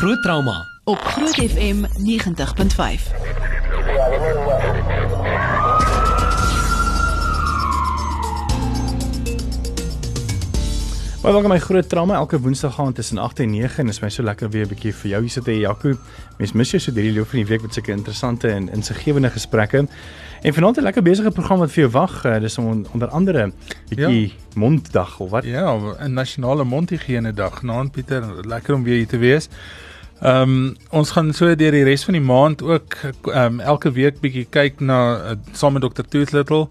Groot trauma op Groot FM 90.5. Maar welkom by Groot Trauma elke Woensdag gaan tussen 8 en 9 en dit is my so lekker weer 'n bietjie vir jou hier sit hy Jaco. Mens mis jou so hierdie loop van die week met sulke interessante en insiggewende gesprekke. En vanaand 'n lekker besige program wat vir jou wag. Uh, dis on, onder andere bietjie ja. monddag of wat? Ja, 'n nasionale mondhigiëne dag. Naand Pieter, lekker om weer hier te wees. Ehm um, ons gaan so deur die res van die maand ook ehm um, elke week bietjie kyk na uh, saam met Dr. Tooth Little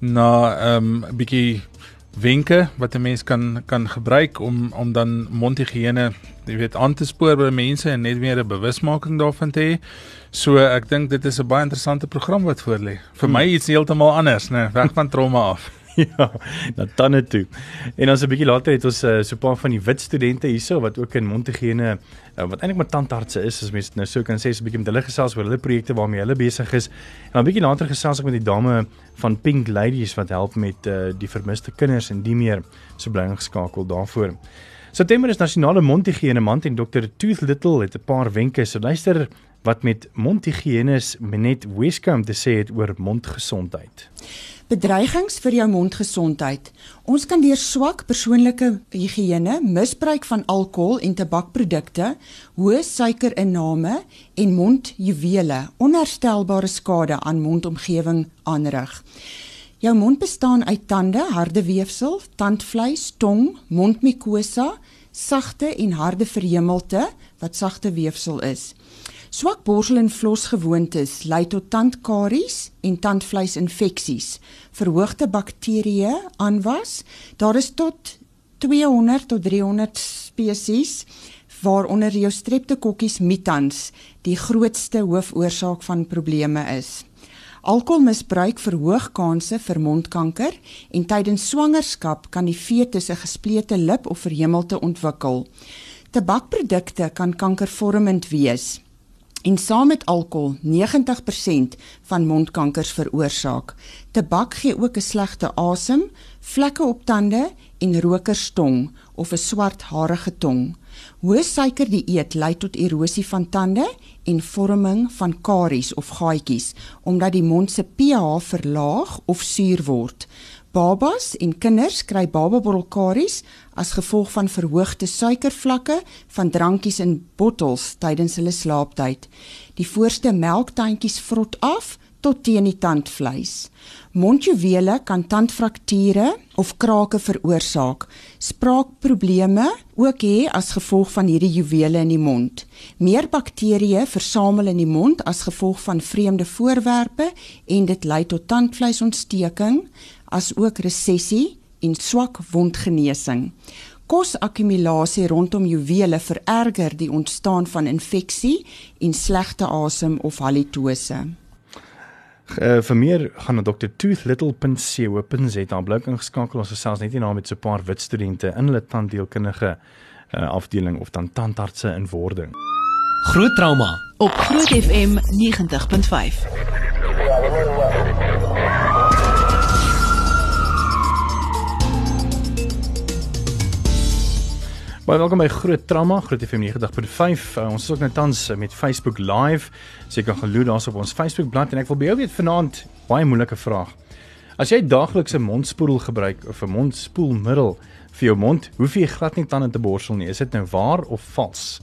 na ehm um, bietjie wenke wat 'n mens kan kan gebruik om om dan mondhigiëne, jy weet, aan te spoor by mense en net weer 'n bewusmaking daarvan te hê. So ek dink dit is 'n baie interessante program wat voor lê. Vir my iets heeltemal anders, né, weg van trauma af. ja, na tande toe. En dan so 'n bietjie later het ons uh, so 'n paar van die wit studente hierso wat ook in mondhigiëne uh, wat eintlik met tandartse is, as mens nou so kan sê, so 'n bietjie met hulle gesels oor hulle projekte waarmee hulle besig is. En dan 'n bietjie later gesels ek met die dame van Pink Ladies wat help met uh, die vermiste kinders en die meer so bly geskakel daarvoor. September is nasionale mondhigiëne maand en Dr. Tooth Little het 'n paar wenke. So luister wat met mondhigienis Menet Weskamp te sê het oor mondgesondheid. Bedreigings vir jou mondgesondheid. Ons kan deur swak persoonlike higiëne, misbruik van alkohol en tabakprodukte, hoë suikerinname en mondjuwele onherstelbare skade aan mondomgewing aanrig. Jou mond bestaan uit tande, harde weefsel, tandvleis, tong, mondmukosa, sagte en harde verhemelte wat sagte weefsel is. Swak borsel en vlosgewoontes lei tot tandkaries en tandvleisinfeksies. Verhoogde bakterieë aanwas. Daar is tot 200 tot 300 spesies waaronder jou streptokokkies mitans die grootste hoofoorsaak van probleme is. Alkoholmisbruik verhoog kanse vir mondkanker en tydens swangerskap kan die fetus 'n gesplete lip of verhemelte ontwikkel. Tabakprodukte kan kankervormend wees en saam met alkohol 90% van mondkankers veroorsaak. Tabak gee ook 'n slegte asem, vlekke op tande en rokerstong of 'n swart harige tong. Hoë suiker dieet lei tot erosie van tande en vorming van karies of gaatjies omdat die mond se pH verlaag of suur word. Babas en kinders kry bababottelkaries as gevolg van verhoogde suikervlakke van drankies in bottels tydens hulle slaaptyd. Die voorste melktandjies vrot af tot teen die tandvleis. Mondjuwele kan tandfrakture of krake veroorsaak. Spraakprobleme ook hê as gevolg van hierdie juwele in die mond. Meer bakterieë versamel in die mond as gevolg van vreemde voorwerpe en dit lei tot tandvleisontsteking as ook resessie en swak wondgenesing. Kosakkumulasie rondom juwele vererger die ontstaan van infeksie en slegte asem of halitose. Uh, vir meer gaan na drtoothLittle.co.za bly ingeskakel ons gesels net hierna met so 'n paar wit studente in hulle tandheelkundige uh, afdeling of dan tandartse in wording. Groot trauma op Groot FM 90.5. Baie welkom by Groot Trauma, Groot FM 90.5. Uh, ons is ook nou tans uh, met Facebook Live. So jy kan gaan loer daarop ons Facebook bladsy en ek wil by jou weet vanaand baie moeilike vraag. As jy daagliks 'n mondspoel gebruik of 'n mondspoelmiddel vir jou mond, hoef jy glad nie tande te borsel nie. Is dit nou waar of vals?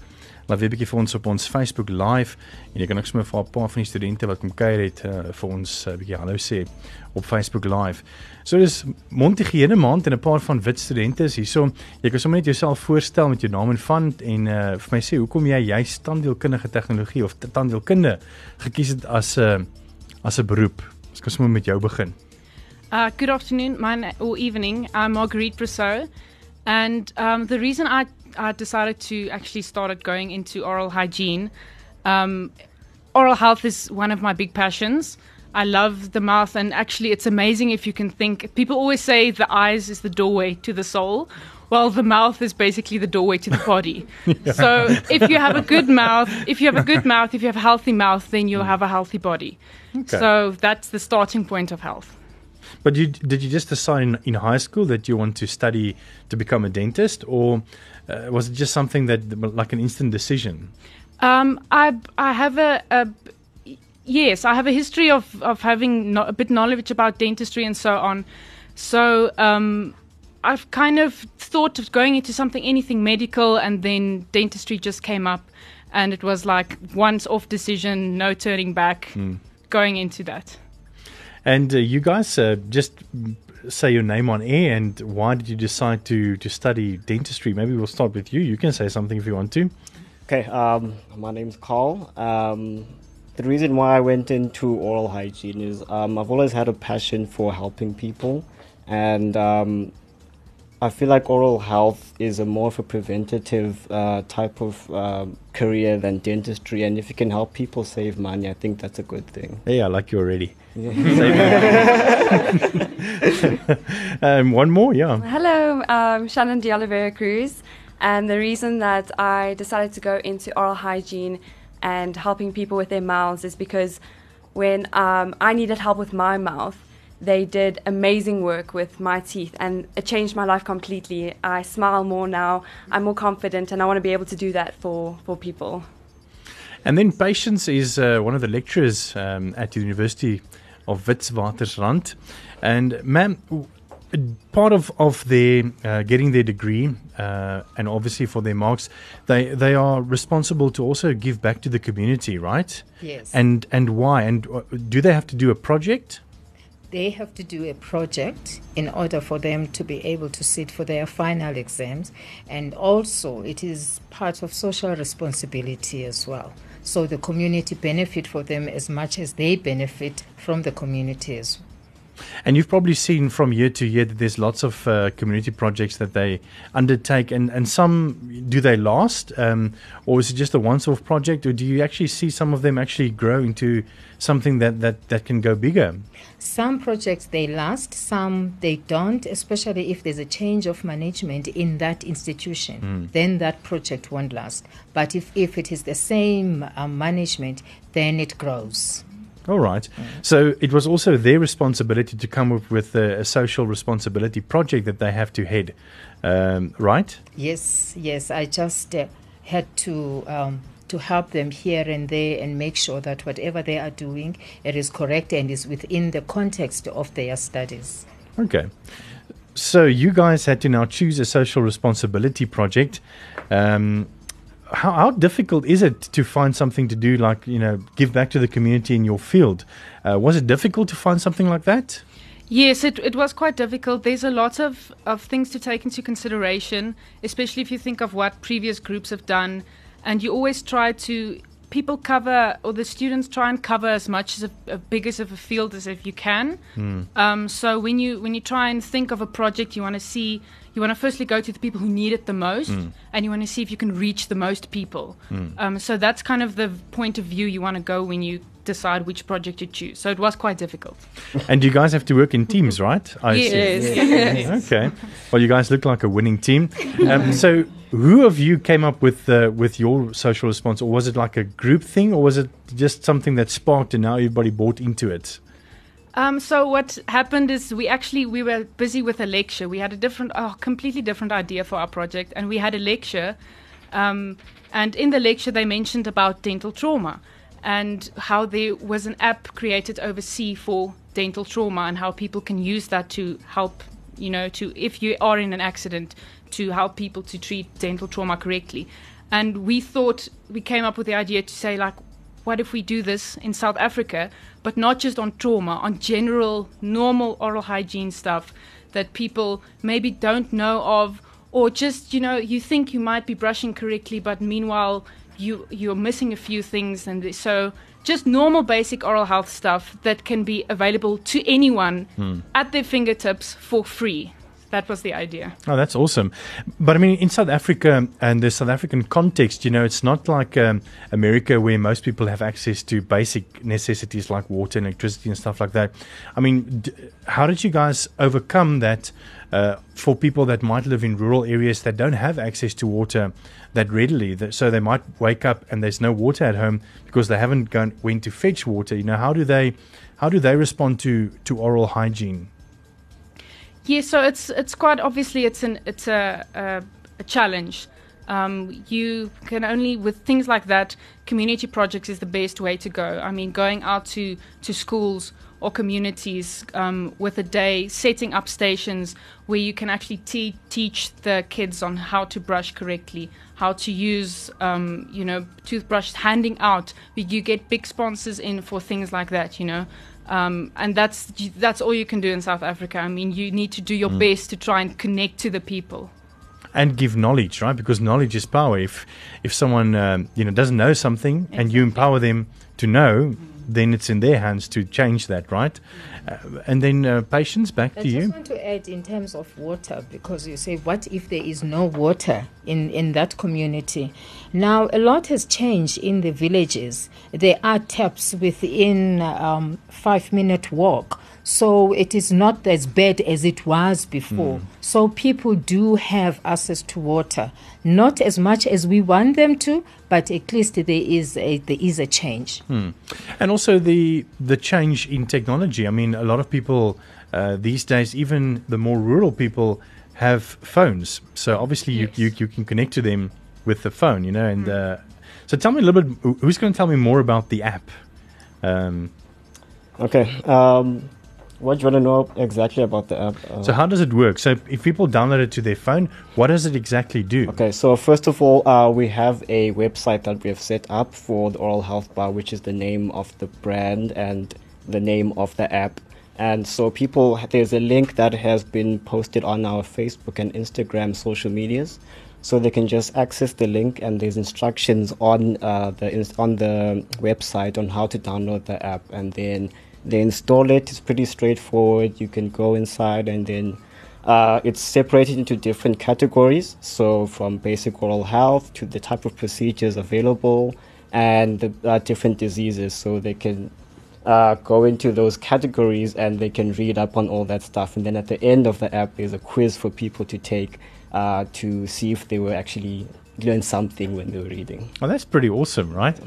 Laat weet 'n bietjie vir ons op ons Facebook Live en jy kan ook sommer vir 'n paar van die studente wat kom kuier het uh, vir ons 'n uh, bietjie hallo sê op Facebook Live. So dis Montigiene maand en 'n paar van wit studente is hierso. Jy kan sommer net jouself voorstel met jou naam en van en uh, vir my sê hoekom jy jy standdeelkundige tegnologie of tandheelkunde gekies het as 'n uh, as 'n beroep. Ons kan sommer met jou begin. Uh, good afternoon, my or evening. I'm Marguerite Brousseau, and um, the reason I I decided to actually started going into oral hygiene. Um, oral health is one of my big passions. I love the mouth, and actually, it's amazing if you can think. People always say the eyes is the doorway to the soul. Well, the mouth is basically the doorway to the body. yeah. So, if you have a good mouth, if you have a good mouth, if you have a healthy mouth, then you'll have a healthy body. Okay. So, that's the starting point of health. But you, did you just decide in, in high school that you want to study to become a dentist, or uh, was it just something that like an instant decision? Um, I I have a, a yes, I have a history of of having no, a bit knowledge about dentistry and so on. So um, I've kind of thought of going into something anything medical, and then dentistry just came up, and it was like once off decision, no turning back, going into that. And uh, you guys uh, just say your name on air, and why did you decide to to study dentistry? Maybe we'll start with you. You can say something if you want to. Okay, um, my name's Carl. Um, the reason why I went into oral hygiene is um, I've always had a passion for helping people, and um, I feel like oral health is a more of a preventative uh, type of um, career than dentistry. And if you can help people save money, I think that's a good thing. Hey, I like you already. Um, one more, yeah. Hello, um, Shannon de Oliveira Cruz. And the reason that I decided to go into oral hygiene and helping people with their mouths is because when um, I needed help with my mouth, they did amazing work with my teeth and it changed my life completely. I smile more now, I'm more confident, and I want to be able to do that for, for people. And then Patience is uh, one of the lecturers um, at the University of Witwatersrand. And ma'am, part of, of their uh, getting their degree uh, and obviously for their marks, they, they are responsible to also give back to the community, right? Yes. And, and why? And uh, do they have to do a project? they have to do a project in order for them to be able to sit for their final exams and also it is part of social responsibility as well so the community benefit for them as much as they benefit from the well And you've probably seen from year to year that there's lots of uh, community projects that they undertake, and, and some do they last, um, or is it just a once-off project, or do you actually see some of them actually grow into something that, that, that can go bigger? Some projects they last, some they don't, especially if there's a change of management in that institution. Then that project won't last. But if, if it is the same uh, management, then it grows. All right. So it was also their responsibility to come up with a, a social responsibility project that they have to head, um, right? Yes, yes. I just uh, had to um, to help them here and there and make sure that whatever they are doing, it is correct and is within the context of their studies. Okay. So you guys had to now choose a social responsibility project. Um, how, how difficult is it to find something to do, like you know, give back to the community in your field? Uh, was it difficult to find something like that? Yes, it, it was quite difficult. There's a lot of, of things to take into consideration, especially if you think of what previous groups have done. And you always try to, people cover, or the students try and cover as much as a, a big as of a field as if you can. Um, so when you when you try and think of a project, you want to see, you want to firstly go to the people who need it the most, and you want to see if you can reach the most people. Um, so that's kind of the point of view you want to go when you decide which project you choose. So it was quite difficult. And you guys have to work in teams, right? I Yes. Okay. Well, you guys look like a winning team. Um, so, who of you came up with uh, with your social response, or was it like a group thing, or was it just something that sparked and now everybody bought into it? Um, so what happened is we actually we were busy with a lecture. We had a different, oh, completely different idea for our project, and we had a lecture. Um, and in the lecture, they mentioned about dental trauma and how there was an app created overseas for dental trauma and how people can use that to help, you know, to if you are in an accident, to help people to treat dental trauma correctly. And we thought we came up with the idea to say like, what if we do this in South Africa, but not just on trauma, on general, normal oral hygiene stuff that people maybe don't know of, or just, you know, you think you might be brushing correctly, but meanwhile, you, you're missing a few things. And so, just normal, basic oral health stuff that can be available to anyone hmm. at their fingertips for free. That was the idea. Oh, that's awesome. But I mean, in South Africa and the South African context, you know, it's not like um, America where most people have access to basic necessities like water and electricity and stuff like that. I mean, d- how did you guys overcome that uh, for people that might live in rural areas that don't have access to water that readily? That, so they might wake up and there's no water at home because they haven't gone went to fetch water. You know, how do they how do they respond to to oral hygiene? Yeah, so it's it's quite obviously it's an it's a a, a challenge. Um, you can only with things like that. Community projects is the best way to go. I mean, going out to to schools or communities um, with a day, setting up stations where you can actually te- teach the kids on how to brush correctly, how to use, um, you know, toothbrush, handing out. You get big sponsors in for things like that, you know. Um, and that's that's all you can do in South Africa. I mean, you need to do your Mm. best to try and connect to the people. and give knowledge, right? Because knowledge is power. If if someone um, you know doesn't know something and you empower them to know, then it's in their hands to change that, right? Uh, and then uh, patience, back I to just you. want to add in terms of water because you say, what if there is no water in, in that community? Now, a lot has changed in the villages. There are taps within um, five minute walk. So it is not as bad as it was before. Hmm. So people do have access to water, not as much as we want them to, but at least there is a, there is a change. Hmm. And also the the change in technology. I mean, a lot of people uh, these days, even the more rural people, have phones. So obviously, you, you you can connect to them with the phone, you know. And uh, so, tell me a little bit. Who's going to tell me more about the app? Um, Okay. Um, what do you want to know exactly about the app? Uh, so, how does it work? So, if people download it to their phone, what does it exactly do? Okay, so first of all, uh, we have a website that we have set up for the Oral Health Bar, which is the name of the brand and the name of the app. And so, people, there's a link that has been posted on our Facebook and Instagram social medias. So they can just access the link, and there's instructions on uh, the on the website on how to download the app, and then they install it. It's pretty straightforward. You can go inside, and then uh, it's separated into different categories. So from basic oral health to the type of procedures available, and the uh, different diseases. So they can uh, go into those categories and they can read up on all that stuff. And then at the end of the app, there's a quiz for people to take uh, to see if they were actually learn something when they were reading. Well, that's pretty awesome, right?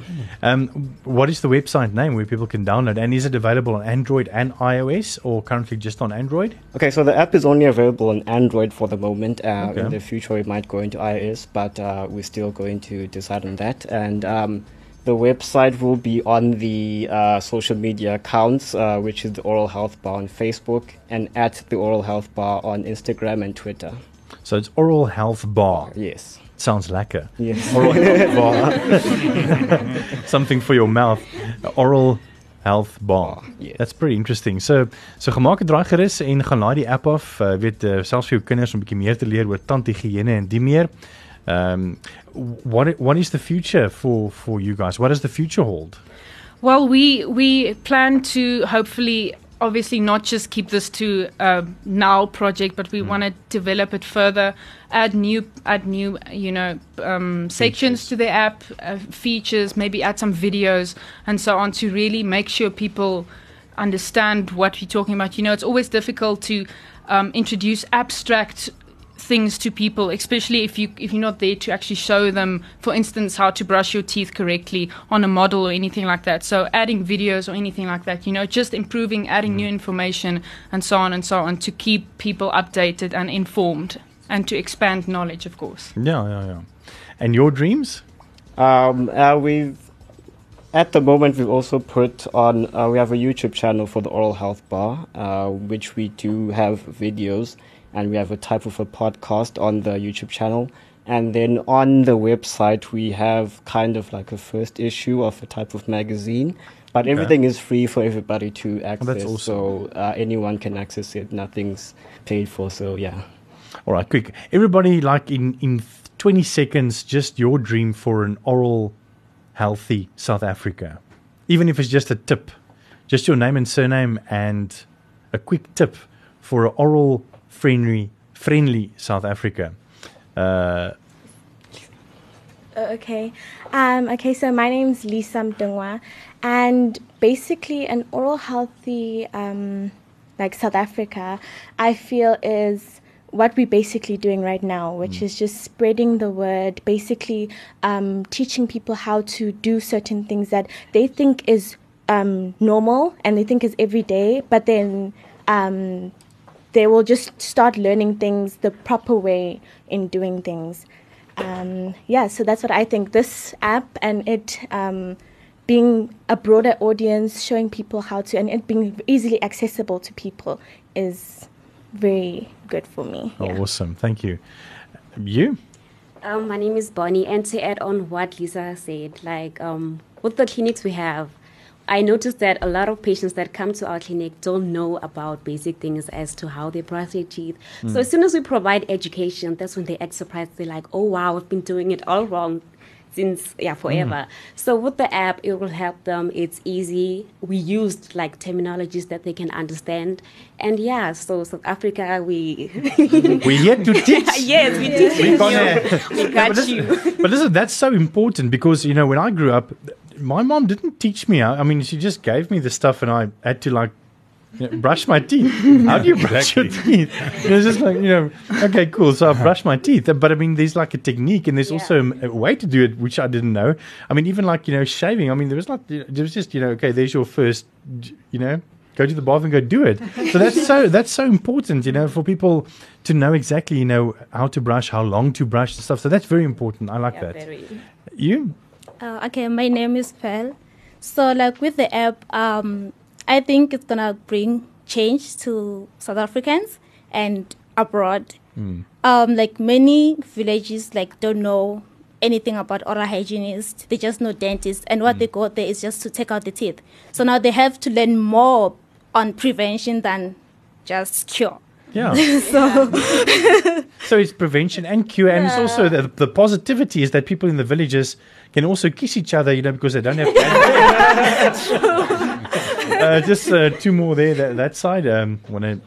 Um, what is the website name where people can download? And is it available on Android and iOS or currently just on Android? Okay, so the app is only available on Android for the moment. Uh, Okay. In the future, it might go into iOS, but uh, we're still going to decide on that. And um, the website will be on the uh, social media accounts, uh, which is the Oral Health Bar on Facebook and at the Oral Health Bar on Instagram and Twitter. So it's Oral Health Bar. Yes. Sounds lekker. Yes. Oral Something for your mouth. Oral Health Bar. Yes. That's pretty interesting. So so gemaak 'n draai gerus en gaan laai die app af. Uh, weet uh, selfs vir jou kinders om 'n bietjie meer te leer oor tandhigiëne en die meer. Um what what is the future for for you guys? What does the future hold? Well, we we plan to hopefully, obviously, not just keep this to a now project, but we want to develop it further, add new add new you know um, sections to the app, uh, features, maybe add some videos and so on to really make sure people understand what we're talking about. You know, it's always difficult to um, introduce abstract things to people, especially if you if you're not there to actually show them, for instance, how to brush your teeth correctly on a model or anything like that. So adding videos or anything like that, you know, just improving, adding new information and so on and so on to keep people updated and informed and to expand knowledge, of course. Yeah, yeah, yeah. And your dreams? Um, uh, we've at the moment we've also put on uh, we have a YouTube channel for the Oral Health Bar, uh, which we do have videos, and we have a type of a podcast on the YouTube channel. And then on the website we have kind of like a first issue of a type of magazine, but Okay. everything is free for everybody to access. that's awesome. So uh, anyone can access it. Nothing's paid for. So yeah. All right, quick. Everybody, like in in 20 seconds, just your dream for an oral healthy South Africa. Even if it's just a tip, just your name and surname and a quick tip for an oral friendly friendly South Africa. Uh, Uh, okay. Um, okay, so my name's Lisa Mdungwa, and basically, an oral healthy, um, like South Africa, I feel is what we're basically doing right now, which is just spreading the word, basically um, teaching people how to do certain things that they think is um, normal and they think is everyday, but then um, they will just start learning things the proper way in doing things. Um, yeah, so that's what I think. This app and it um, being a broader audience, showing people how to, and it being easily accessible to people is very good for me. Oh, yeah. awesome. Thank you. You? Um, my name is Bonnie, and to add on what Lisa said, like um, with the clinics we have, I noticed that a lot of patients that come to our clinic don't know about basic things as to how they brush their teeth. So Mm. as soon as we provide education, that's when they act surprised. They're like, "Oh wow, I've been doing it all wrong." Since yeah forever, so with the app it will help them. It's easy. We used like terminologies that they can understand, and yeah. So South Africa, we We're here to teach. yes, we teach We gonna- We No, got but listen, you. but listen, that's so important because you know when I grew up, my mom didn't teach me. I I mean, she just gave me the stuff, and I had to like you know, brush my teeth. How do you brush your teeth? You know, it's just like you know, okay, cool. So I brush my teeth, but I mean, there's like a technique, and there's also a way to do it, which I didn't know. I mean, even like you know, shaving. I mean, there was like, There was just you know, okay, there's your first, you know. Go to the bath and go do it. So that's so that's so important, you know, for people to know exactly, you know, how to brush, how long to brush and stuff. So that's very important. I like that. You? Uh, okay, my name is Pearl. So, like with the app, um, I think it's gonna bring change to South Africans and abroad. Um, like many villages, like don't know anything about oral hygienist. They just know dentists, and what they go there is just to take out the teeth. So now they have to learn more on prevention than just cure. Yeah. so So it's prevention and cure, and it's also the, the positivity is that people in the villages can also kiss each other, you know, because they don't have. uh, just uh, two more there, that, that side. Um, want to?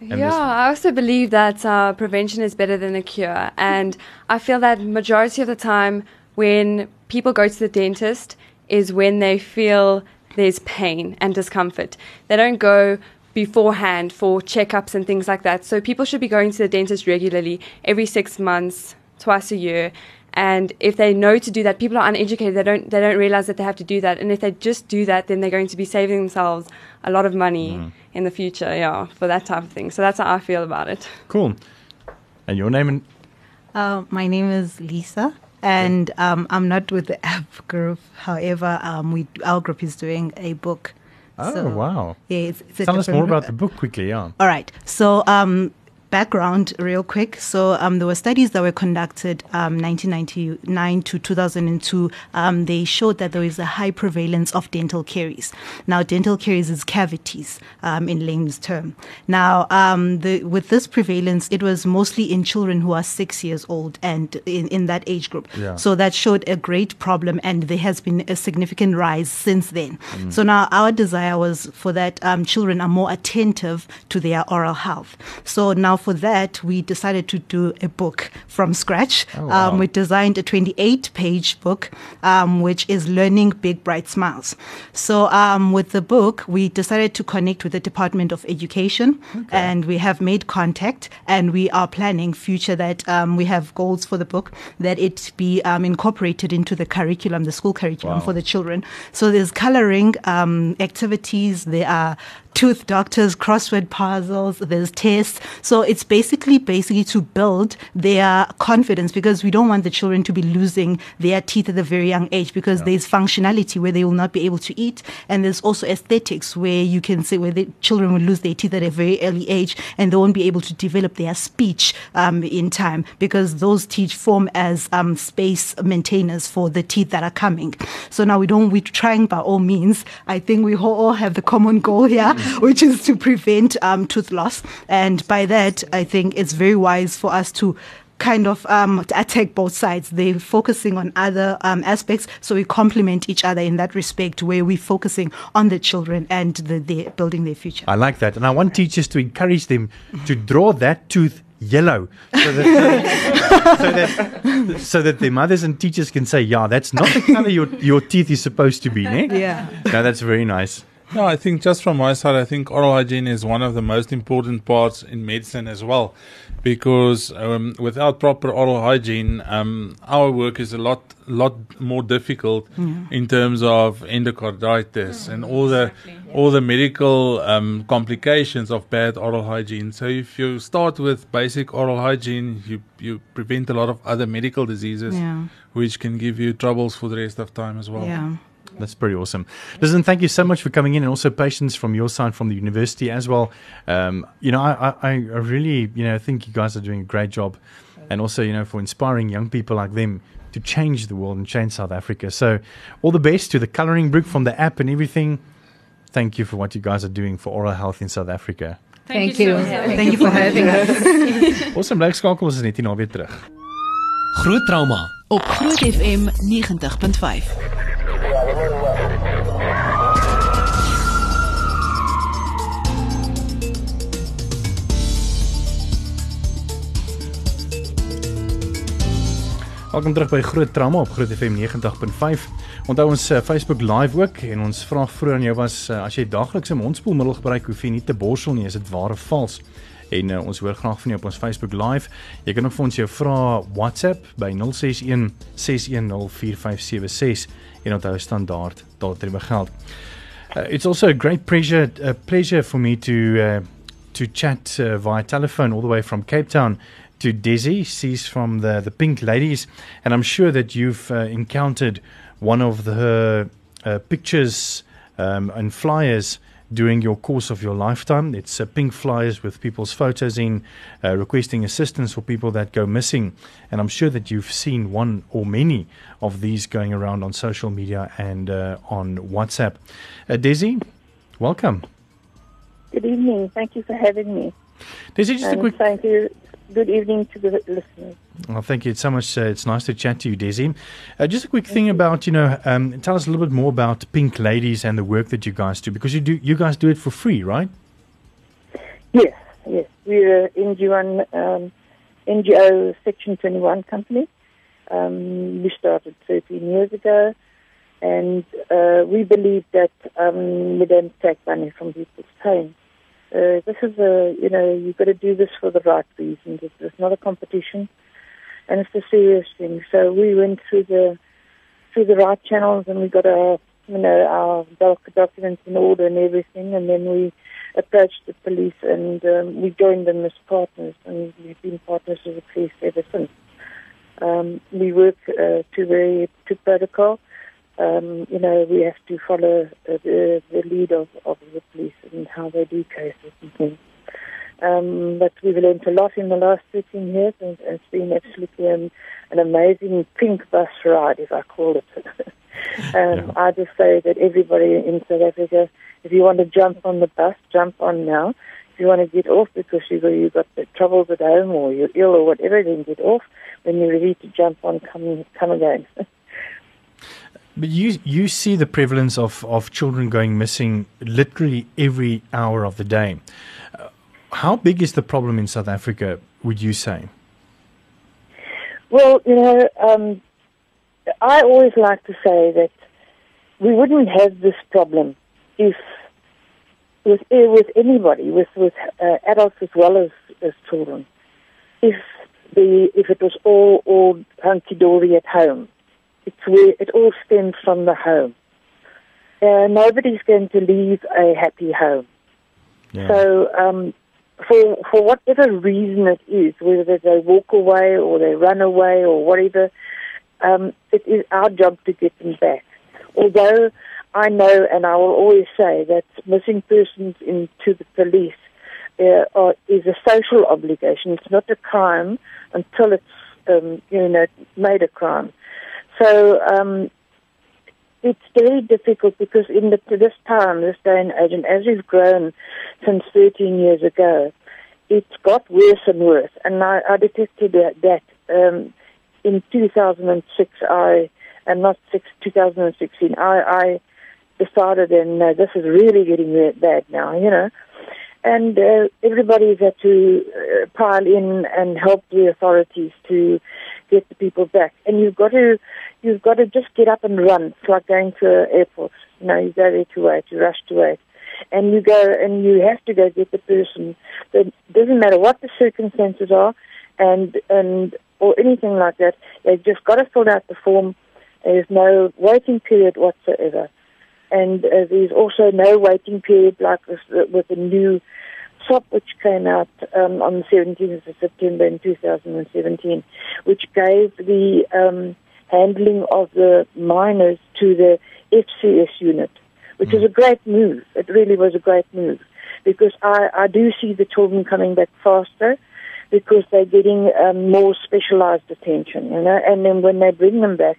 And yeah, I also believe that uh, prevention is better than a cure, and I feel that majority of the time when people go to the dentist is when they feel there's pain and discomfort. They don't go beforehand for checkups and things like that. So people should be going to the dentist regularly, every six months, twice a year. And if they know to do that, people are uneducated. They don't they don't realize that they have to do that. And if they just do that, then they're going to be saving themselves a lot of money in the future. Yeah, for that type of thing. So that's how I feel about it. Cool. And your name and Uh, my name is Lisa, and um, I'm not with the app group. However, um, we our group is doing a book. Oh So, wow! Yeah, it's, it's Tell us more about the book quickly. Yeah. All right. So, um, background, real quick. So, um, there were studies that were conducted um, 1999 to 2002. Um, they showed that there is a high prevalence of dental caries. Now, dental caries is cavities um, in layman's term. Now, um, the, with this prevalence, it was mostly in children who are six years old and in, in that age group. Yeah. So that showed a great problem, and there has been a significant rise since then. Mm. So now our desire was for that um, children are more attentive to their oral health. So now for that, we decided to do a book from scratch. Oh, wow. um, we designed a 28 page book, um, which is Learning Big Bright Smiles. So um, with the book, we decided to connect with the Department of Education, and we have made contact, and we are planning future that um, we have goals for the book that it be um, incorporated into the curriculum, the school curriculum Wow. for the children. So there's coloring um, activities, there are tooth doctors, crossword puzzles, there's tests. So it's basically basically to build their confidence because we don't want the children to be losing their teeth at a very young age because there's functionality where they will not be able to eat and there's also aesthetics where you can say where the children will lose their teeth at a very early age and they won't be able to develop their speech um, in time because those teeth form as um, space maintainers for the teeth that are coming. So now we don't, we're trying by all means. I think we all all have the common goal here, which is to prevent um, tooth loss. And by that, I think it's very wise for us to kind of um, attack both sides. They're focusing on other um, aspects, so we complement each other in that respect, where we're focusing on the children and the, the building their future. I like that, and I want teachers to encourage them to draw that tooth yellow, so that so that so that their mothers and teachers can say, "Yeah, that's not the color your your teeth is supposed to be." Ne? Yeah. No, that's very nice. No, I think just from my side, I think oral hygiene is one of the most important parts in medicine as well, because um, without proper oral hygiene, um, our work is a lot, lot more difficult Mm. in terms of endocarditis and all the, all the medical um, complications of bad oral hygiene. So if you start with basic oral hygiene, you you prevent a lot of other medical diseases, Yeah. which can give you troubles for the rest of time as well. Yeah. That's pretty awesome. Listen, thank you so much for coming in, and also patience from your side from the university as well. Um, you know, I, I, I really, you know, think you guys are doing a great job, and also, you know, for inspiring young people like them to change the world and change South Africa. So, all the best to the coloring book from the app and everything. Thank you for what you guys are doing for oral health in South Africa. Thank Thank you. you. Thank Thank you for having us. Awesome, bly skakel ons is net hier na weer terug. Groot trauma op Groot FM 90.5. Welkom terug by Groot Trauma op Groot FM 90.5. Onthou ons uh, Facebook live ook en ons vraag vroeër aan jou was uh, as jy daagliks 'n mondspoelmiddel gebruik, hoef jy nie te borsel nie, is dit waar of vals? En uh, ons hoor graag van jou op ons Facebook live. Jy kan ook vir ons jou vrae WhatsApp by 061 610 4576 en onthou standaard daardie geld. Uh, it's also a great pleasure a pleasure for me to uh, to chat uh, via telephone all the way from Cape Town to Dessie. She's from the the Pink Ladies, and I'm sure that you've uh, encountered one of the, her uh, pictures um, and flyers during your course of your lifetime. It's uh, pink flyers with people's photos in, uh, requesting assistance for people that go missing, and I'm sure that you've seen one or many of these going around on social media and uh, on WhatsApp. Uh, Dessie, welcome. Good evening. Thank you for having me. Dessie, just a quick thank you. Good evening to the listeners. Well, thank you so much. Uh, it's nice to chat to you, Dessie. Uh, just a quick thing about you know, um, tell us a little bit more about Pink Ladies and the work that you guys do because you do you guys do it for free, right? Yes, yes. We're a NGO, um, NGO Section 21 company. Um, we started 13 years ago, and uh, we believe that um, we don't take money from people's pain. Uh, this is a, you know, you've got to do this for the right reasons. It's, it's not a competition, and it's a serious thing. So we went through the through the right channels, and we got our, you know, our doc- documents in order and everything, and then we approached the police, and um, we joined them as partners, and we've been partners with the police ever since. Um, we work uh, to the to protocol. Um, you know, we have to follow uh, the, the lead of, of the police and how they do cases and things. Um, but we've learned a lot in the last 13 years, and it's been absolutely an, an amazing pink bus ride, if I call it. um, I just say that everybody in South Africa, if you want to jump on the bus, jump on now. If you want to get off because you've got, you've got the troubles at home or you're ill or whatever, then get off. When you're ready to jump on, come come again. But you you see the prevalence of, of children going missing literally every hour of the day. Uh, how big is the problem in South Africa? Would you say? Well, you know, um, I always like to say that we wouldn't have this problem if with eh, with anybody, with with uh, adults as well as, as children, if the if it was all all hunky dory at home. It's where it all stems from the home. Uh, nobody's going to leave a happy home. So, um, for for whatever reason it is, whether they walk away or they run away or whatever, um, it is our job to get them back. Although I know, and I will always say that missing persons into the police uh, are, is a social obligation. It's not a crime until it's um, you know made a crime. So um, it's very difficult because in the, this time, this day and age, and as we've grown since 13 years ago, it's got worse and worse. And I, I detected that, that um, in 2006, I, and not six, 2016, I, I decided, and uh, this is really getting bad now, you know. and uh, everybody's had to uh, pile in and help the authorities to get the people back. And you've got to, you've got to just get up and run. It's like going to an airport. You know, you go there to wait, you rush to wait, and you go and you have to go get the person. It doesn't matter what the circumstances are, and and or anything like that. They've just got to fill out the form. There's no waiting period whatsoever and uh, there's also no waiting period like with, with the new SOP which came out um, on the 17th of September in 2017, which gave the um, handling of the minors to the FCS unit, which was a great move. It really was a great move because I, I do see the children coming back faster because they're getting um, more specialized attention, you know, and then when they bring them back,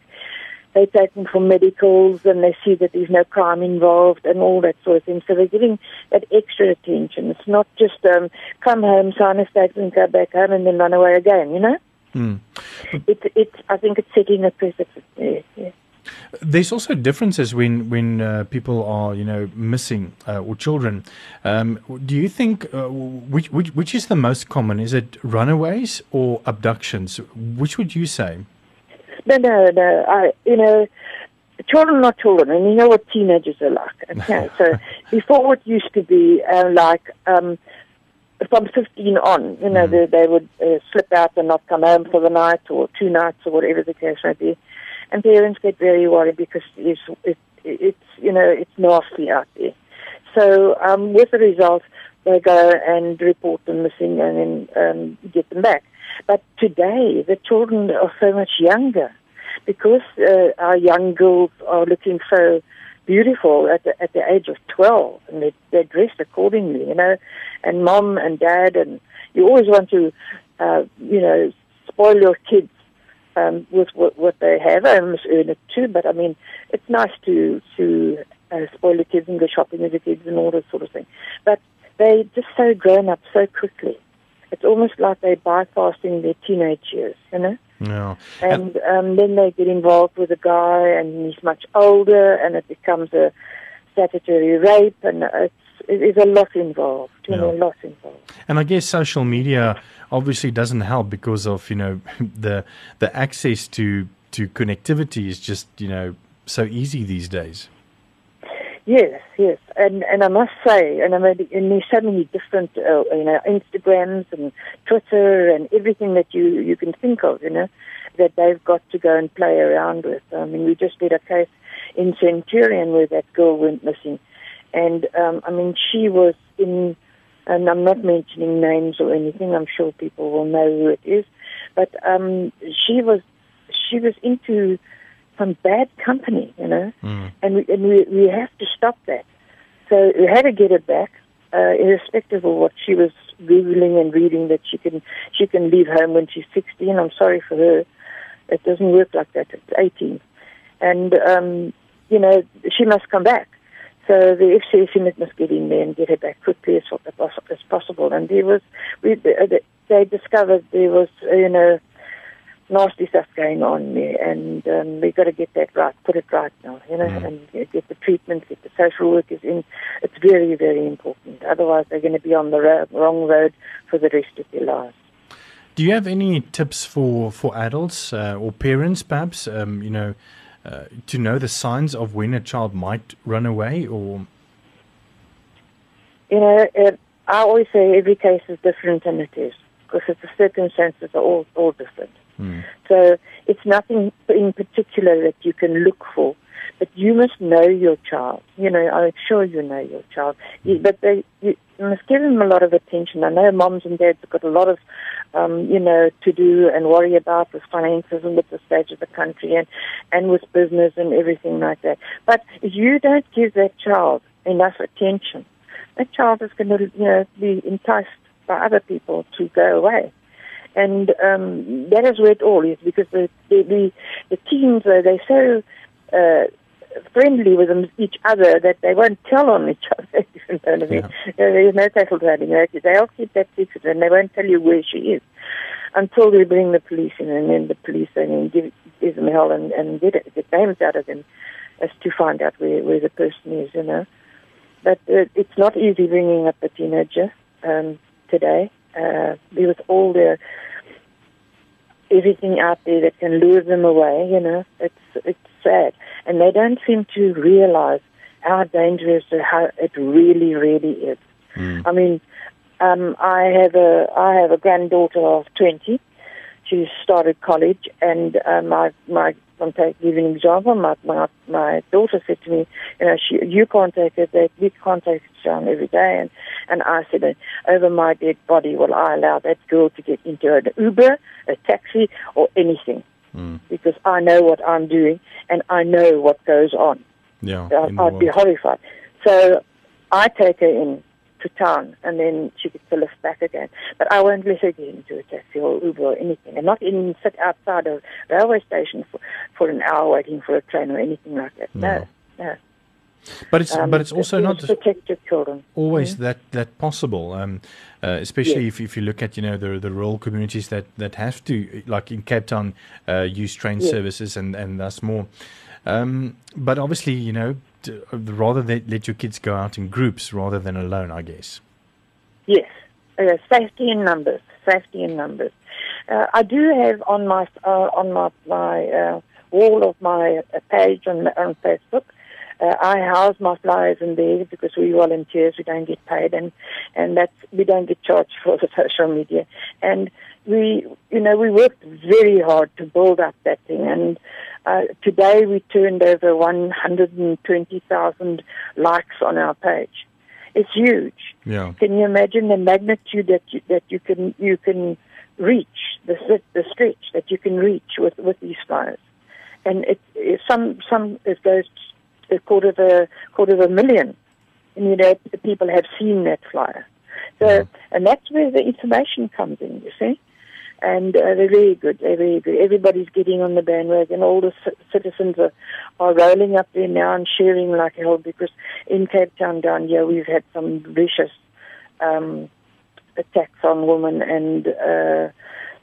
they take them for medicals and they see that there's no crime involved and all that sort of thing. So they're getting that extra attention. It's not just um, come home, sign a statement, go back home, and then run away again. You know, Mm. it's it's. I think it's setting a precedent. Yeah, yeah. There's also differences when when uh, people are you know missing uh, or children. Um, do you think uh, which, which which is the most common? Is it runaways or abductions? Which would you say? No, no, no. I, you know, children are children, and you know what teenagers are like. Okay, so before it used to be uh, like um, from 15 on, you know, they, they would uh, slip out and not come home for the night or two nights or whatever the case may be, and parents get very worried because it's it, it's you know it's nasty out there. So um, with the result, they go and report them missing and then um, get them back. But today, the children are so much younger because uh, our young girls are looking so beautiful at the, at the age of 12 and they, they're dressed accordingly, you know, and mom and dad and you always want to, uh, you know, spoil your kids um, with what, what they have. I must earn it too, but I mean, it's nice to, to uh, spoil the kids and go shopping with the kids and all that sort of thing. But they just so grown up so quickly. It's almost like they're bypassing their teenage years, you know? Yeah. And um, then they get involved with a guy, and he's much older, and it becomes a statutory rape, and it's it is a lot involved. You know, a lot involved. And I guess social media obviously doesn't help because of you know the the access to to connectivity is just you know so easy these days. Yes, yes, and and I must say, and I mean, and there's so many different, uh, you know, Instagrams and Twitter and everything that you you can think of, you know, that they've got to go and play around with. I mean, we just did a case in Centurion where that girl went missing, and um, I mean, she was in, and I'm not mentioning names or anything. I'm sure people will know who it is, but um, she was she was into some bad company, you know, and we and we we have to stop that. So we had to get her back, uh, irrespective of what she was googling and reading. That she can she can leave home when she's 16. I'm sorry for her. It doesn't work like that. It's 18, and um, you know she must come back. So the FCS unit must get in there and get her back quickly as, as possible. And there was we they discovered there was uh, you know nasty stuff going on there, and um, we've got to get that right, put it right now, you know, and get the treatment, get the social workers in. It's very, very important. Otherwise, they're going to be on the ro- wrong road for the rest of their lives. Do you have any tips for for adults uh, or parents, perhaps, um, you know, uh, to know the signs of when a child might run away or? You know, uh, I always say every case is different, and it is because the circumstances are all all different. So it's nothing in particular that you can look for, but you must know your child. You know, I'm sure you know your child, You- but they you must give them a lot of attention. I know moms and dads have got a lot of, um, you know, to do and worry about with finances and with the state of the country and and with business and everything like that. But if you don't give that child enough attention, that child is going to, you know, be enticed by other people to go away and um, that is where it all is because the the the, the teens uh, they're so uh, friendly with them, each other that they won't tell on each other. you know what I mean? Uh, There's no title trading. They'll keep that secret and they won't tell you where she is until they bring the police in, and then the police and give give them hell and, and get it, get names out of them as to find out where where the person is. You know. but uh, it's not easy bringing up a teenager um, today uh, with all the everything out there that can lure them away. You know, it's it's sad, and they don't seem to realize how dangerous and how it really, really is. I mean, um, I have a I have a granddaughter of twenty. She started college, and uh, my my I'm take, giving an example. My, my my daughter said to me, you know, she, you can't take it. That we can't take it down every day, and and I said, uh, over my dead body, will I allow that girl to get into an Uber, a taxi, or anything? Because I know what I'm doing, and I know what goes on. Yeah. Uh, I'd, I'd be horrified. So I take her in to town, and then she gets the lift back again. But I won't let her get into a taxi or Uber or anything, and not even sit outside a railway station for, for an hour waiting for a train or anything like that. No, no. But it's Um, but it's also not protect your children. always Mhm. that that possible. Um, uh, especially Yes. if, if you look at you know the the rural communities that that have to like in Cape Town uh, use train Yes. services and and that's more. Um, but obviously you know uh, rather they let your kids go out in groups rather than alone. I guess. Yes, uh, safety in numbers. Safety in numbers. Uh, I do have on my uh, on my my uh, wall of my uh, page on on Facebook. Uh, I house my flyers in there because we volunteers. We don't get paid, and and that's we don't get charged for the social media. And we, you know, we worked very hard to build up that thing. And uh, today we turned over 120,000 likes on our page. It's huge. Yeah. Can you imagine the magnitude that you, that you can you can reach the the stretch that you can reach with with these flyers, and it, it some some it goes a quarter of a quarter of a million, and you know the people have seen that flyer. So and that's where the information comes in. You see. And uh, they're very good. They're very good. Everybody's getting on the bandwagon. And all the c- citizens are, are rolling up there now and sharing like hell because in Cape Town down here we've had some vicious um, attacks on women and uh,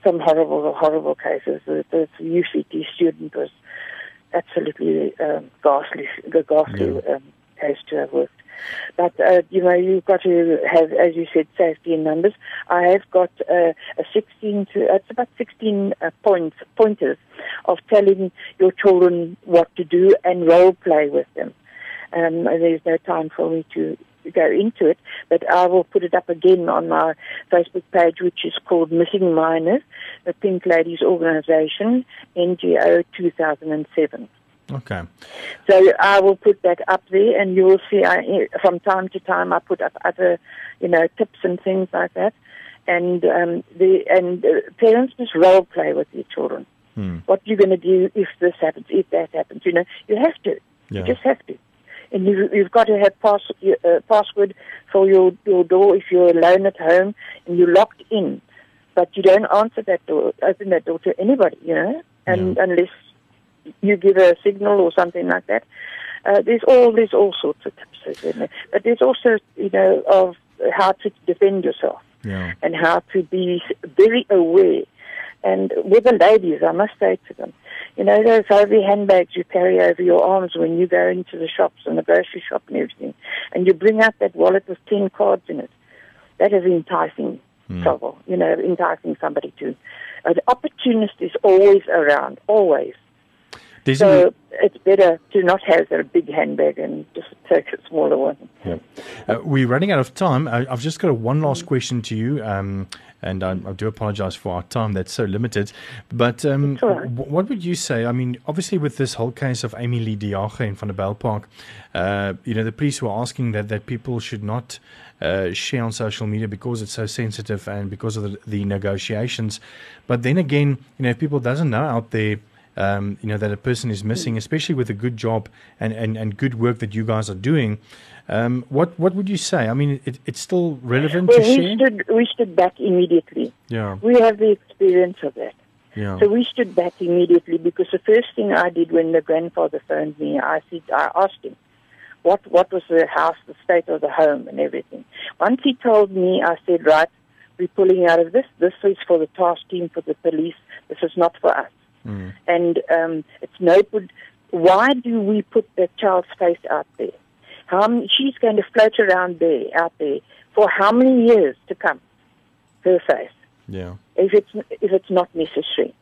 some horrible, horrible cases. The, the UCT student was absolutely um, ghastly, the ghastly um, case to have worked. But uh, you know, you've got to have, as you said, safety in numbers. I have got uh, a 16 to it's about 16 uh, points pointers of telling your children what to do and role play with them. Um, there's no time for me to go into it, but I will put it up again on my Facebook page, which is called Missing Minors, the Pink Ladies Organization, NGO 2007. Okay. So I will put that up there, and you will see. I, from time to time, I put up other, you know, tips and things like that. And um, the and uh, parents must role play with their children. Hmm. What you're going to do if this happens, if that happens. You know, you have to. Yeah. You just have to. And you, you've got to have pass, uh, password for your your door if you're alone at home and you're locked in. But you don't answer that door, open that door to anybody. You know, and unless you give a signal or something like that. Uh, there's all there's all sorts of tips, isn't there? But there's also you know of how to defend yourself Yeah. and how to be very aware. And with the ladies, I must say to them, you know those heavy handbags you carry over your arms when you go into the shops and the grocery shop and everything, and you bring out that wallet with ten cards in it. That is enticing trouble, you know, enticing somebody to. Uh, the opportunist is always around, always. There's so it's better to not have a big handbag and just take a smaller one. Yeah. Uh, we're running out of time. I, I've just got a one last question to you, um, and I, I do apologize for our time that's so limited. But um, right. wh- what would you say? I mean, obviously, with this whole case of Amy-Leigh de Jager in Vanderbijlpark, uh, you know, the police were asking that, that people should not uh, share on social media because it's so sensitive and because of the, the negotiations. But then again, you know, if people doesn't know out there um, you know that a person is missing, especially with a good job and, and, and good work that you guys are doing. Um, what what would you say? I mean, it, it's still relevant Well, to we share. stood, we stood back immediately. Yeah, We have the experience of that. yeah, So we stood back immediately because the first thing I did when the grandfather phoned me, I said, I asked him, what what was the house, the state of the home, and everything. Once he told me, I said, right, we're pulling out of this. This is for the task team, for the police. This is not for us. Mm. And um, it's no good. Why do we put the child's face out there? How m- she's going to float around there, out there, for how many years to come? Her face, Yeah. if it's if it's not necessary.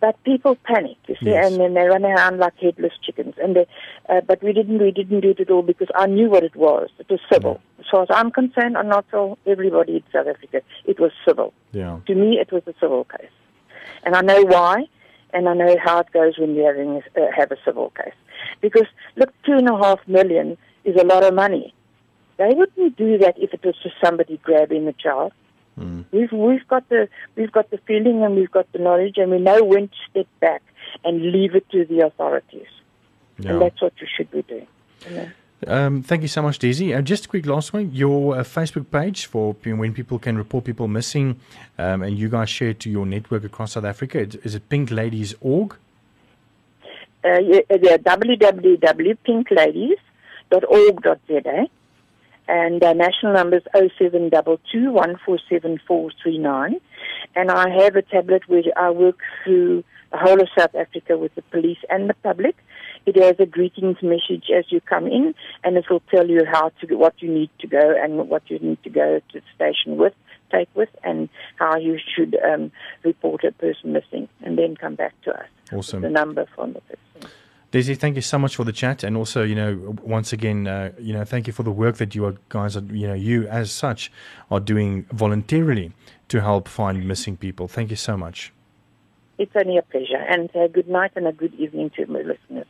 But people panic, you see, Yes. and then they run around like headless chickens. And they, uh, but we didn't we didn't do it at all because I knew what it was. It was civil. As far as I'm concerned, I'm not for everybody in South Africa, it was civil. Yeah. To me, it was a civil case, and I know why, and I know how it goes when you having uh, have a civil case. Because look, two and a half million is a lot of money. They wouldn't do that if it was just somebody grabbing the child. We've we've got the we've got the feeling and we've got the knowledge and we know when to step back and leave it to the authorities. And that's what you should be doing. You know? Um, thank you so much, Dessie. Uh, just a quick last one. Your uh, Facebook page for when people can report people missing, um, and you guys share it to your network across South Africa. It- Is it pinkladies.org? Uh, yeah, yeah, www.pinkladies.org.za and uh, national number is 0722 And I have a tablet where I work through the whole of South Africa with the police and the public. It has a greetings message as you come in, and it will tell you how to what you need to go and what you need to go to the station with, take with, and how you should um, report a person missing, and then come back to us. Awesome. The number from the person. Dessie, thank you so much for the chat, and also, you know, once again, uh, you know, thank you for the work that you are guys are, you know, you as such are doing voluntarily to help find missing people. Thank you so much. It's only a pleasure. And uh, good night and a good evening to my listeners.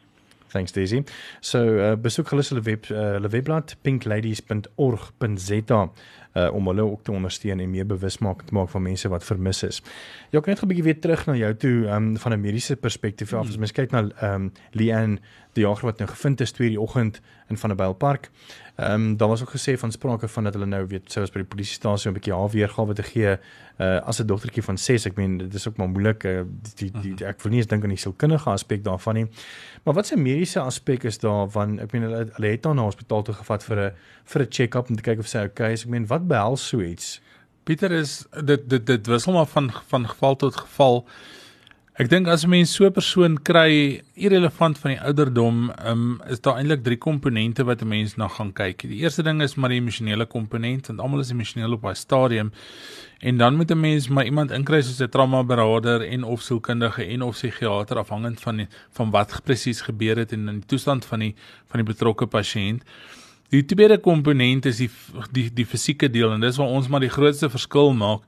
Thanks Daisy. So uh, besoek gerus hulle web uh, hulle webblad pinkladies.org.za uh, om hulle ook te ondersteun en meer bewus maak te maak van mense wat vermis is. Ja, ek net 'n bietjie weer terug na jou toe um, van 'n mediese perspektief af. As mens kyk na ehm um, Leanne die jager wat nou gevind is 2 die oggend in van 'n Bylpark. Ehm um, daar was ook gesê van sprake van dat hulle nou weet sou was by die polisiestasie 'n bietjie haar weergawe te gee uh, as 'n dogtertjie van 6. Ek meen dit is ook maar moeilik uh, die, die, die ek wil nie eens dink aan die sielkundige aspek daarvan nie. Maar wat se mediese aspek is daar van ek meen hulle, hulle het haar na hospitaal toe gevat vir 'n vir 'n check-up om te kyk of sy okay is. Ek meen wat behels so iets? Pieter is dit dit dit wissel maar van van geval tot geval. Ek dink as 'n mens so 'n persoon kry, irrelevant van die ouderdom, um, is daar eintlik drie komponente wat 'n mens na gaan kyk. Die eerste ding is maar die emosionele komponent, want almal is emosioneel op daai stadium. En dan moet 'n mens maar iemand inkry soos 'n traumaberader en of sielkundige en of psigiater afhangend van die, van wat presies gebeur het en in die toestand van die van die betrokke pasiënt. Die tweede komponent is die die die fisieke deel en dis waar ons maar die grootste verskil maak.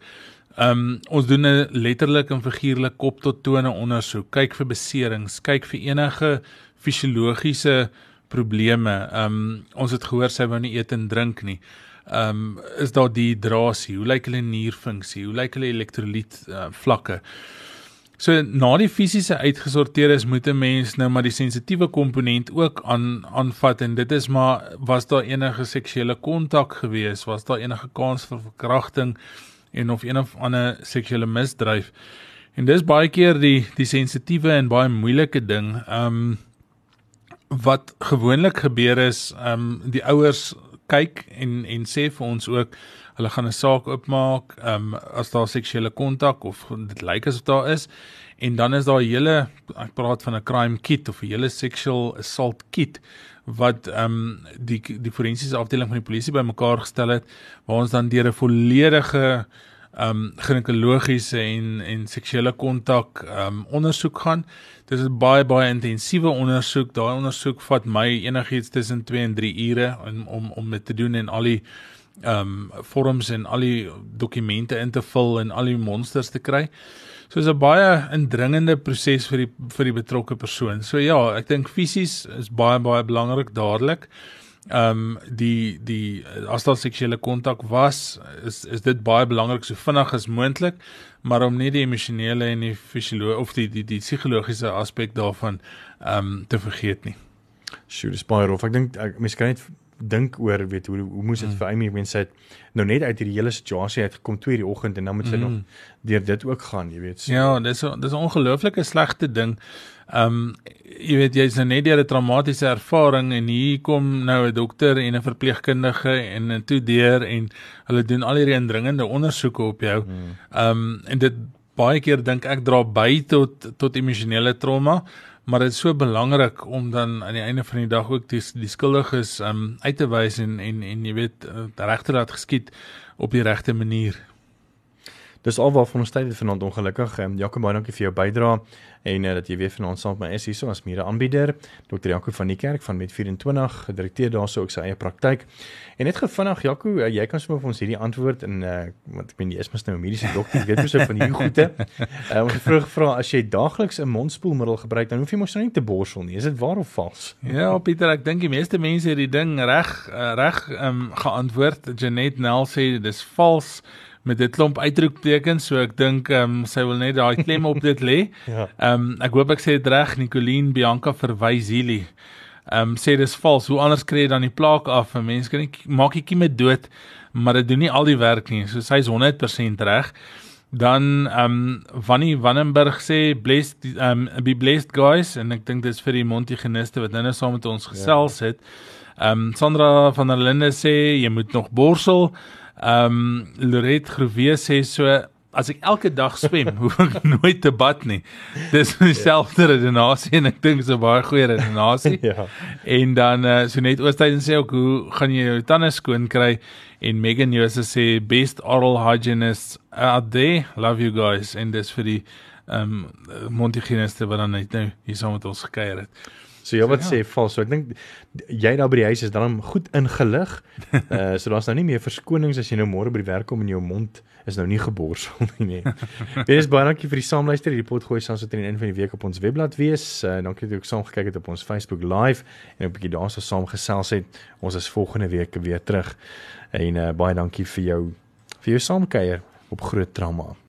Um ons doen 'n letterlik en figuurlik kop tot tone ondersoek. Kyk vir beserings, kyk vir enige fisiologiese probleme. Um ons het gehoor sy wou nie eet en drink nie. Um is daar dehydrasie? Hoe lyk hulle nierfunksie? Hoe lyk hulle elektrolyt uh, vlakke? So na die fisiese uitgesorteer is, moet 'n mens nou maar die sensitiewe komponent ook aan aanvat en dit is maar was daar enige seksuele kontak gewees? Was daar enige kans vir verkrachting en of een of ander seksuele misdryf? En dis baie keer die die sensitiewe en baie moeilike ding. Um wat gewoonlik gebeur is, um die ouers kyk en en sê vir ons ook hulle gaan 'n saak oopmaak um as daar seksuele kontak of dit lyk asof daar is en dan is daar 'n hele ek praat van 'n crime kit of 'n hele sexual assault kit wat um die die forensiese afdeling van die polisie bymekaar gestel het waar ons dan deur 'n volledige um ginekologiese en en seksuele kontak um ondersoek gaan. Dit is baie baie intensiewe ondersoek. Daai ondersoek vat my enigiets tussen 2 en 3 ure om om om dit te doen en al die um vorms en al die dokumente in te vul en al die monsters te kry. So is 'n baie indringende proses vir die vir die betrokke persoon. So ja, ek dink fisies is baie baie belangrik dadelik. Ehm um, die die as daar seksuele kontak was, is is dit baie belangrik so vinnig as moontlik, maar om nie die emosionele en die fisiologiese of die die die psigologiese aspek daarvan ehm um, te vergeet nie. Sjoe, dis baie rof. Ek dink mense kan net dink oor weet hoe hoe moes dit Mm. vir Amy mense het nou net uit hierdie hele situasie uit gekom 2 die oggend en dan moet sy Mm. nog deur dit ook gaan, jy weet. So. Ja, dis dis 'n ongelooflike slegte ding. Ehm um, jy weet jy's nou net deur 'n traumatiese ervaring en hier kom nou 'n dokter en 'n verpleegkundige en 'n toedeur en hulle doen al hierdie indringende ondersoeke op jou. Ehm um, en dit baie keer dink ek dra by tot tot emosionele trauma, maar dit is so belangrik om dan aan die einde van die dag ook die die skuldiges um uit te wys en en en jy weet uh, regte laat geskied op die regte manier. Dis alwaarvan ons tyd het vanaand ongelukkig. Ehm Jaco baie dankie vir jou bydrae en uh, dat jy weer vanaand saam met my is hierso as mede aanbieder. Dr. Jaco van die kerk van Met 24, direkteur daarso ook sy eie praktyk. En net gevinnig Jaco, uh, jy kan sommer vir ons hierdie antwoord in uh want ek meen jy is mos nou 'n mediese dokter, jy weet mos nou van hierdie goede. Uh ons het vroeg gevra as jy daagliks 'n mondspoelmiddel gebruik, dan hoef jy mos nou nie te borsel nie. Is dit waar of vals? Ja, Pieter, ek dink die meeste mense het die ding reg reg um geantwoord. Janet Nel sê dis vals met dit klomp uitroeptekens so ek dink ehm um, sy wil net daai klem op dit lê. Ja. Ehm um, ek hoop ek sê dit reg Nicoline Bianca verwys hierdie. Ehm um, sê dis vals. Hoe anders kry jy dan die plaak af? Mense kan nie maak jy met dood, maar dit doen nie al die werk nie. So sy's 100% reg. Dan ehm um, Vannie Wannenberg sê blessed ehm um, be blessed guys en ek dink dis vir die Montigeniste wat nou saam met ons gesels ja. het. Ehm um, Sandra van der Linde sê jy moet nog borsel. Ehm um, Loret Groewe sê so as ek elke dag swem, hoef ek nooit te bad nie. Dis dieselfde redenasie en ek dink so baie goeie redenasie. ja. En dan uh, so net Oosthuizen sê ook hoe gaan jy jou tande skoon kry en Megan Jose sê best oral hygienist out there. Love you guys and dis vir die ehm um, Montigeniste wat dan net nou hier saam met ons gekuier het. So jy wat ja. sê vals. So ek dink jy daar by die huis is dan goed ingelig. Uh so daar's nou nie meer verskonings as jy nou môre by die werk kom en jou mond is nou nie geborsel nie nê. Wees baie dankie vir die saamluister. Die pot gooi saam so teen die einde van die week op ons webblad wees. Uh dankie dat jy ook saam gekyk het op ons Facebook live en 'n bietjie daarso saam gesels het. Ons is volgende week weer terug. En uh baie dankie vir jou vir jou saamkuier op Groot Trauma.